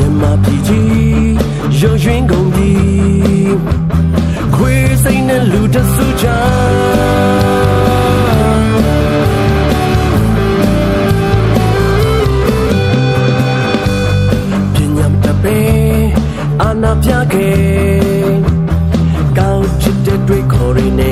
မြန်မာပြည်ကြီးရုံရွှင်ကုန်ပြီခွေးစိမ့်နဲ့လူတစုကြပညာတပေအာနာပြခဲ့ကောင်းချစ်တဲ့တွေ့ခေါ်ရင်း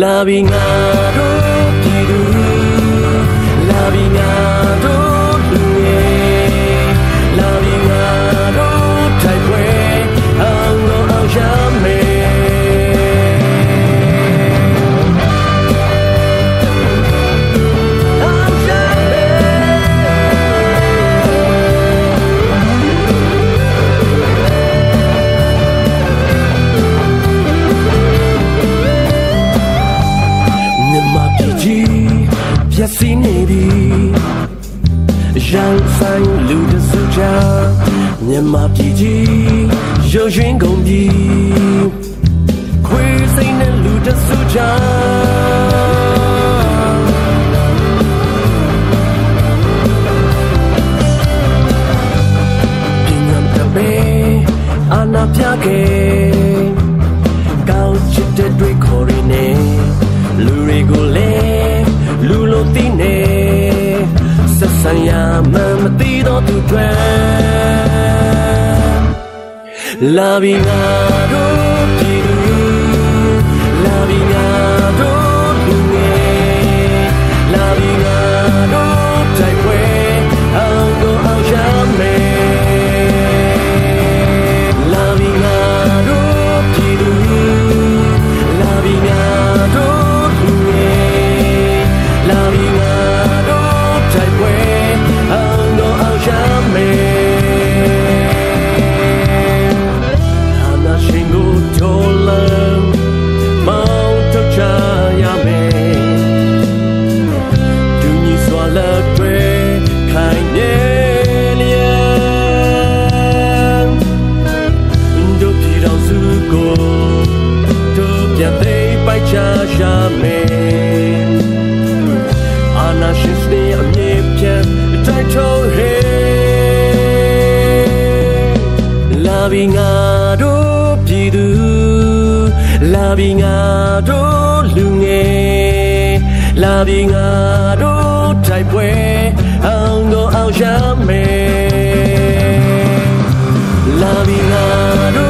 လာပြီး လူတစုကြမြမပြည်ကြီးရုံရွှင်ကုန်ပြီခွေးစိမ့်နဲ့လူတစုကြပညာတပေအာနာပြခဲ့ကောင်းချစ်တဲ့တွေ့ခေါ်ရင်းနဲ့လူတွေကိုလည်းလူလိုသိနေ န်မသိတော့သူ တို့ပြန်သိမ်းပိုက်ချရမယ်အာနာရှင်စနေအမြဲပြတ်တိုက်ထုတ်ဟေလာပြီးငါတို့ပြည်သူလာပြီးငါတို့လူငယ်လာပြီးငါတို့တိုက်ပွဲအောင်ကိုအောင်ရမယ်လာပြီးငါတို့